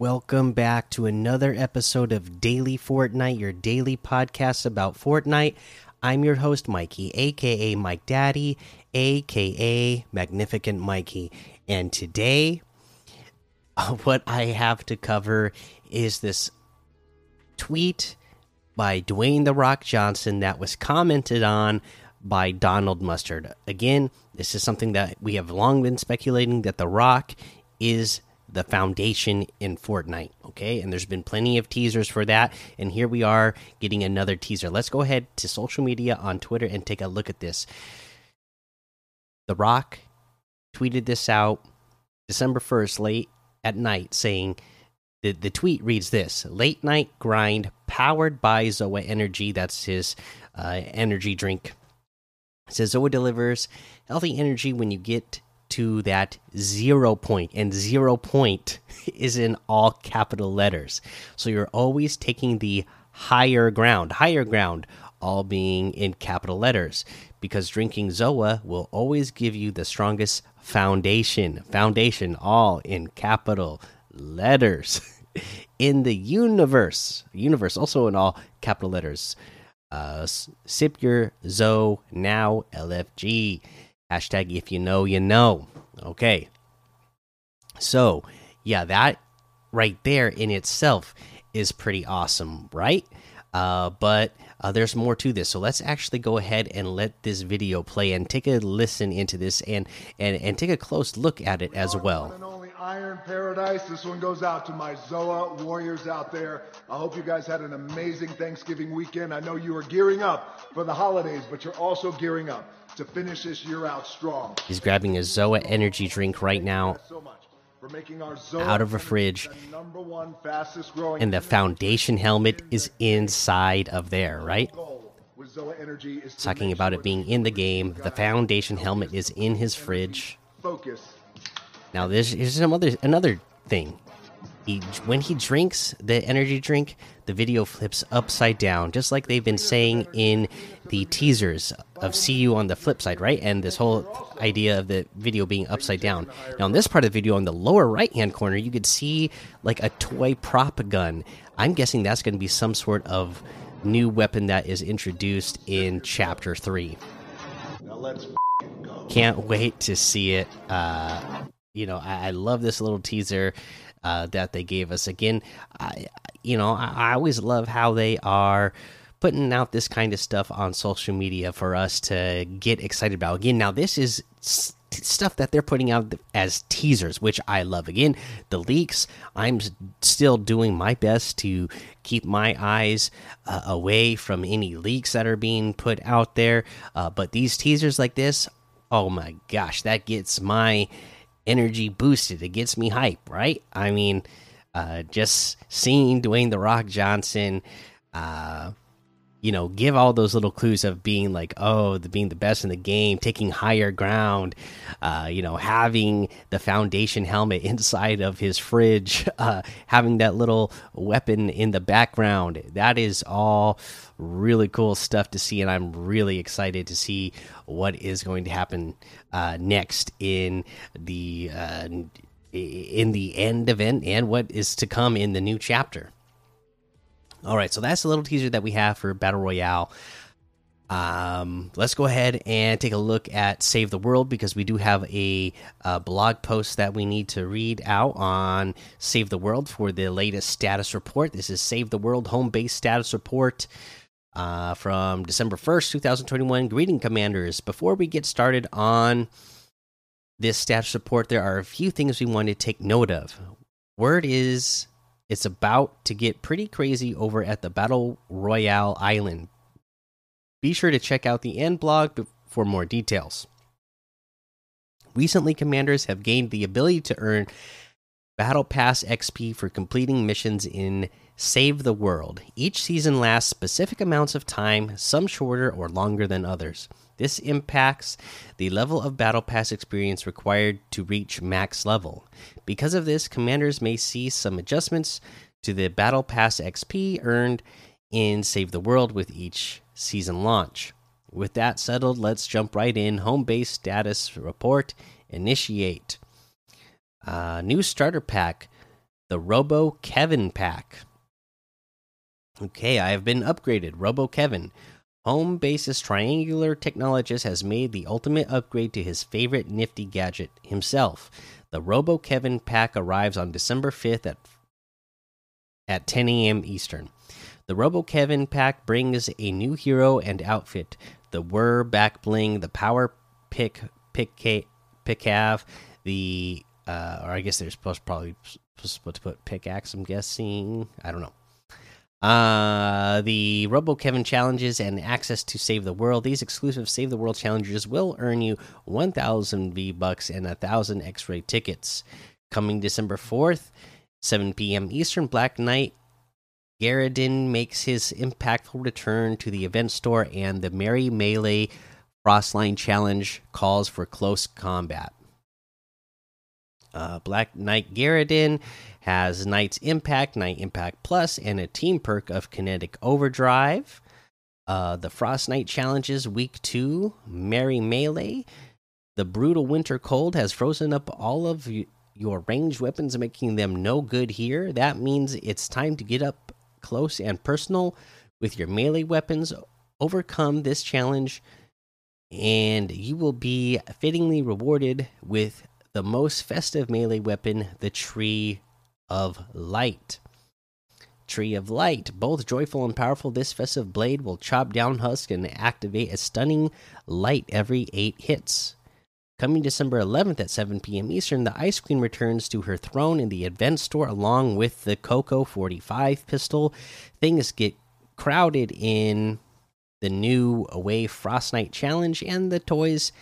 Welcome back to another episode of Daily Fortnite, your daily podcast about Fortnite. I'm your host, Mikey, aka Mike Daddy, aka Magnificent Mikey. And today, what I have to cover is this tweet by Dwayne The Rock Johnson that was commented on by Donald Mustard. Again, this is something that we have long been speculating that The Rock is the foundation in Fortnite. Okay, and there's been plenty of teasers for that, and here we are getting another teaser. Let's go ahead to social media on Twitter and take a look at this. The Rock tweeted this out December 1st, late at night, saying, the, the tweet reads this late night grind powered by zoa energy that's his uh, energy drink it says zoa delivers healthy energy when you get to that zero point, and zero point is in all capital letters. So you're always taking the higher ground, higher ground, all being in capital letters, because drinking Zoa will always give you the strongest foundation, foundation, all in capital letters. in the universe, universe also in all capital letters. Uh, sip your Zo now, LFG. Hashtag if you know, you know. Okay. So, yeah, that right there in itself is pretty awesome, right? Uh, but uh, there's more to this. So let's actually go ahead and let this video play and take a listen into this and and and take a close look at it as well. Iron Paradise. This one goes out to my Zoa warriors out there. I hope you guys had an amazing Thanksgiving weekend. I know you are gearing up for the holidays, but you're also gearing up to finish this year out strong. He's grabbing a Zoa energy drink right now out of a fridge. And the foundation helmet is inside of there, right? Talking about it being in the game. The foundation helmet is in his fridge. Now, this is some other another thing. He when he drinks the energy drink the video flips upside down just like they've been saying in the teasers of see you on the flip side right? And this whole idea of the video being upside down. Now in this part of the video on the lower right hand corner you could see like a toy prop gun. I'm guessing that's going to be some sort of new weapon that is introduced in chapter 3 can't wait to see it uh you know I, I love this little teaser uh, that they gave us. Again, I, you know, I, I always love how they are putting out this kind of stuff on social media for us to get excited about. Again, now this is stuff that they're putting out as teasers, which I love. Again, the leaks, I'm still doing my best to keep my eyes uh, away from any leaks that are being put out there. Uh, but these teasers like this, oh my gosh, that gets my energy boosted. It gets me hype, right? I mean, uh, just seeing Dwayne the Rock Johnson, uh, you know, give all those little clues of being like, oh, the being the best in the game, taking higher ground, uh, you know, having the foundation helmet inside of his fridge, uh, having that little weapon in the background. That is all really cool stuff to see, and I'm really excited to see what is going to happen uh, next in the uh, in the end event and what is to come in the new chapter. All right, so that's a little teaser that we have for Battle Royale. Um, let's go ahead and take a look at Save the World because we do have a, a, blog post that we need to read out on Save the World for the latest status report. This is Save the World home base status report uh, from December 1st, 2021. Greeting, Commanders. Before we get started on this status report, there are a few things we want to take note of. Word is it's about to get pretty crazy over at the Battle Royale Island. Be sure to check out the end blog for more details. Recently, commanders have gained the ability to earn Battle Pass XP for completing missions in Save the World. Each season lasts specific amounts of time, some shorter or longer than others. This impacts the level of Battle Pass experience required to reach max level. Because of this, commanders may see some adjustments to the Battle Pass XP earned in Save the World with each season launch. With that settled, let's jump right in. Home base status report initiate. Uh, new starter pack the Robo Kevin pack. Okay, I have been upgraded. Robo Kevin. Home Base's triangular technologist has made the ultimate upgrade to his favorite nifty gadget himself. The Robo Kevin pack arrives on December 5th at at 10 a.m. Eastern. The Robo Kevin pack brings a new hero and outfit: the Whir back bling, the Power Pick Pick Pick Pickav, the uh, or I guess they're supposed probably supposed to put pickaxe. I'm guessing. I don't know. Uh, the Robo Kevin challenges and access to Save the World. These exclusive Save the World challenges will earn you 1,000 V bucks and 1,000 X ray tickets. Coming December 4th, 7 p.m. Eastern, Black Knight Garridan makes his impactful return to the event store, and the Merry Melee Frostline Challenge calls for close combat. Uh, Black Knight Garridan has Knight's Impact, Knight Impact Plus, and a team perk of Kinetic Overdrive. Uh, the Frostnite challenges week two, Merry Melee. The Brutal Winter Cold has frozen up all of your ranged weapons, making them no good here. That means it's time to get up close and personal with your melee weapons. Overcome this challenge, and you will be fittingly rewarded with the most festive melee weapon, the Tree of Light. Tree of Light, both joyful and powerful, this festive blade will chop down husk and activate a stunning light every eight hits. Coming December 11th at 7 p.m. Eastern, the Ice Queen returns to her throne in the event store along with the Coco 45 pistol. Things get crowded in the new Away Frostnite challenge, and the toys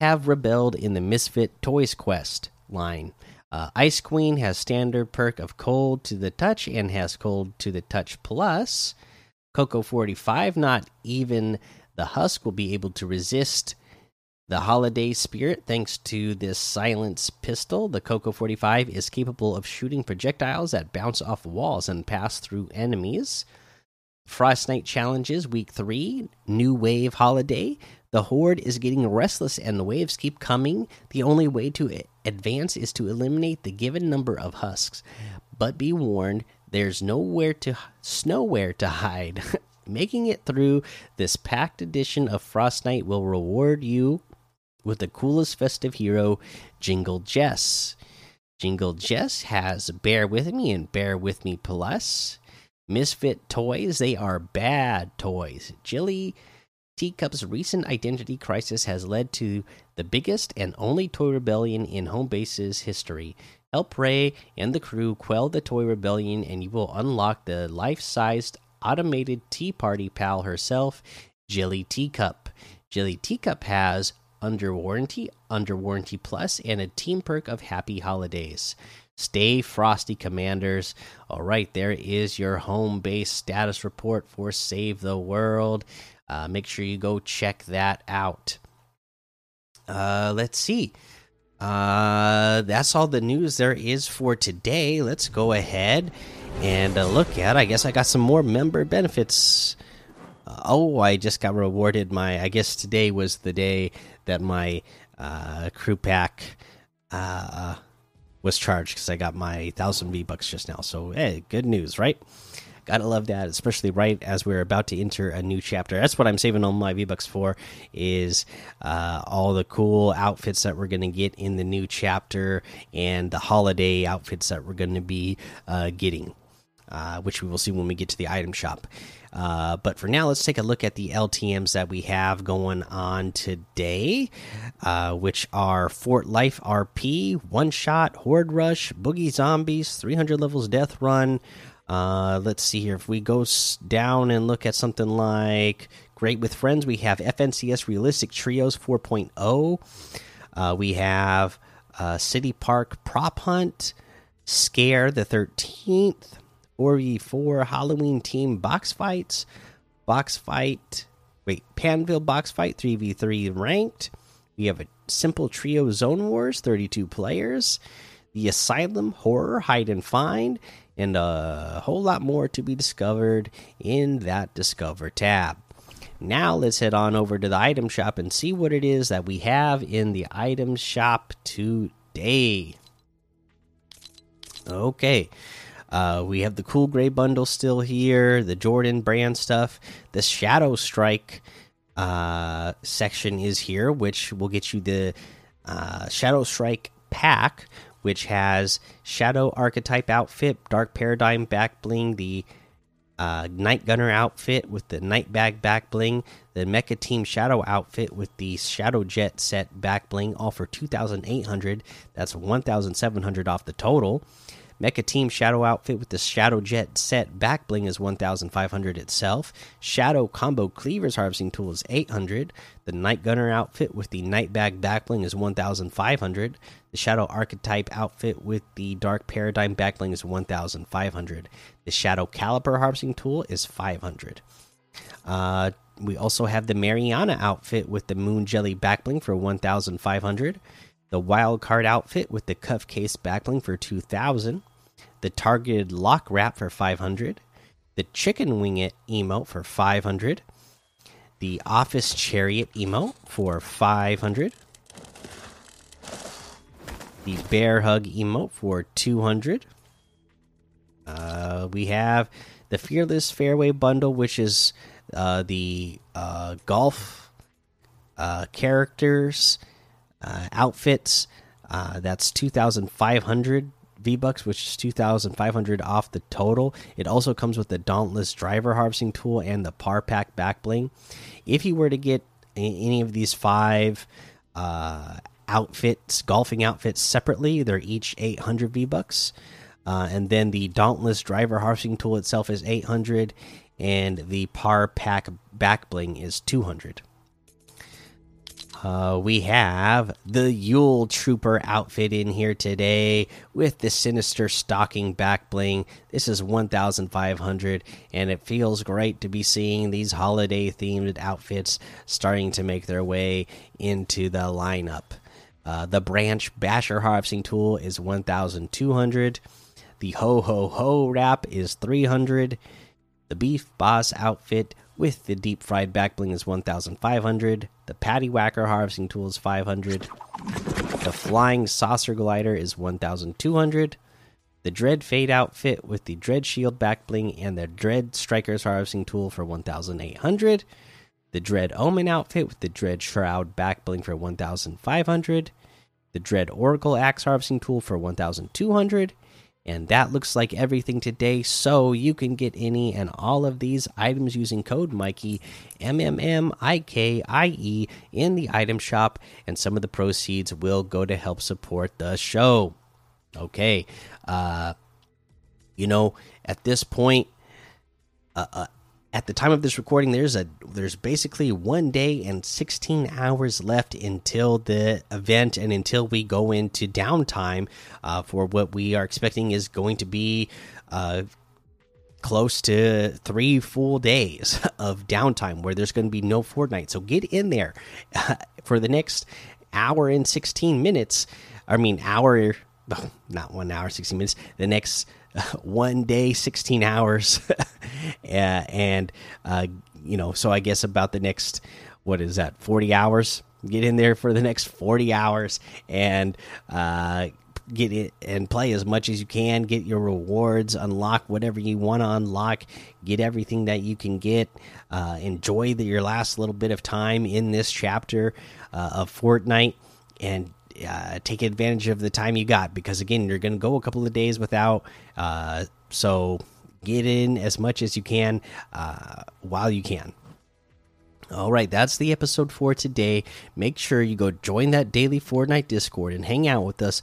have rebelled in the Misfit Toys Quest line. Uh, Ice Queen has standard perk of Cold to the Touch and has Cold to the Touch Plus. Coco 45, not even the Husk will be able to resist the holiday spirit thanks to this silence pistol. The Coco 45 is capable of shooting projectiles that bounce off walls and pass through enemies. Frostnite challenges week 3, new wave holiday. The horde is getting restless and the waves keep coming. The only way to advance is to eliminate the given number of husks. But be warned, there's nowhere to nowhere to hide. Making it through this packed edition of Frostnite will reward you with the coolest festive hero, Jingle Jess. Jingle Jess has Bear With Me and Bear With Me Plus. Misfit Toys, they are bad toys. Jilly Teacup's recent identity crisis has led to the biggest and only toy rebellion in home base's history. Help Ray and the crew quell the toy rebellion, and you will unlock the life sized automated tea party pal herself, Jilly Teacup. Jilly Teacup has under warranty, under warranty plus, and a team perk of happy holidays. Stay frosty, commanders. All right, there is your home base status report for Save the World. Uh, make sure you go check that out. Uh, let's see. Uh, that's all the news there is for today. Let's go ahead and uh, look at. I guess I got some more member benefits. Uh, oh, I just got rewarded my. I guess today was the day that my uh, crew pack was charged because I got my thousand V bucks just now. So, hey, good news, right? Gotta love that, especially right as we're about to enter a new chapter. That's what I'm saving all my V Bucks for, is uh, all the cool outfits that we're gonna get in the new chapter and the holiday outfits that we're gonna be uh, getting, uh, which we will see when we get to the item shop. Uh, but for now, let's take a look at the LTMs that we have going on today, uh, which are Fort Life RP, One Shot, Horde Rush, Boogie Zombies, 300 levels Death Run, uh, let's see here. If we go down and look at something like Great with Friends, we have FNCS Realistic Trios 4.0. Uh, we have uh, City Park Prop Hunt, Scare the 13th, 4v4 Halloween Team Box Fights, Box Fight, wait, Pandvil Box Fight 3v3 ranked. We have a Simple Trio Zone Wars, 32 players. The Asylum Horror Hide and Find, and a whole lot more to be discovered in that Discover tab. Now let's head on over to the item shop and see what it is that we have in the item shop today. Okay. Uh, we have the cool gray bundle still here, the Jordan brand stuff. The Shadow Strike uh, section is here, which will get you the uh, Shadow Strike pack, which has Shadow Archetype outfit, Dark Paradigm back bling, the uh, Night Gunner outfit with the Night Bag back bling, the Mecha Team Shadow outfit with the Shadow Jet set back bling, all for 2,800. That's 1,700 off the total. Mecha Team Shadow outfit with the Shadow Jet set back bling is 1,500 itself. Shadow Combo Cleavers Harvesting Tool is 800. The Night Gunner outfit with the Night Bag back bling is 1,500. The Shadow Archetype outfit with the Dark Paradigm back bling is 1,500. The Shadow Caliper Harvesting Tool is 500. Uh, we also have the Mariana outfit with the Moon Jelly back bling for 1,500. The Wild Card outfit with the Cuff Case back bling for 2,000 the targeted lock wrap for 500 the chicken wing It emote for 500 the office chariot emote for 500 the bear hug emote for 200 uh, we have the fearless fairway bundle which is uh, the uh, golf uh, characters uh, outfits. Uh, that's 2500 V Bucks, which is 2,500 off the total. It also comes with the Dauntless Driver Harvesting Tool and the Par Pack Back Bling. If you were to get any of these five uh, outfits, golfing outfits separately, they're each 800 V Bucks. Uh, and then the Dauntless Driver Harvesting Tool itself is 800, and the Par Pack Back Bling is 200. Uh, we have the Yule Trooper outfit in here today with the Sinister Stocking back bling. This is 1,500, and it feels great to be seeing these holiday themed outfits starting to make their way into the lineup. Uh, the Branch Basher Harvesting Tool is 1,200. The Ho Ho Ho Wrap is 300. The Beef Boss outfit with the deep fried back bling is 1500 the patty whacker harvesting tool is 500 the flying saucer glider is 1200 the dread fate outfit with the dread shield back bling and the dread strikers harvesting tool for 1800 the dread omen outfit with the dread shroud back bling for 1500 the dread oracle axe harvesting tool for 1200 and that looks like everything today. So you can get any and all of these items using code Mikey, M M M I K I E, in the item shop, and some of the proceeds will go to help support the show. Okay. Uh, you know, at this point, uh, uh, at the time of this recording there's a there's basically one day and 16 hours left until the event and until we go into downtime uh, for what we are expecting is going to be uh, close to three full days of downtime where there's going to be no Fortnite. So get in there for the next hour and 16 minutes. I mean, hour, not one hour, 16 minutes. The next one day, 16 hours. and, uh, you know, so I guess about the next, what is that, 40 hours? Get in there for the next 40 hours and, uh, get it and play as much as you can get your rewards unlock whatever you want to unlock get everything that you can get uh, enjoy the, your last little bit of time in this chapter uh, of fortnite and uh, take advantage of the time you got because again you're going to go a couple of days without uh, so get in as much as you can uh, while you can. All right that's the episode for today. Make sure you go join that daily fortnite discord and hang out with us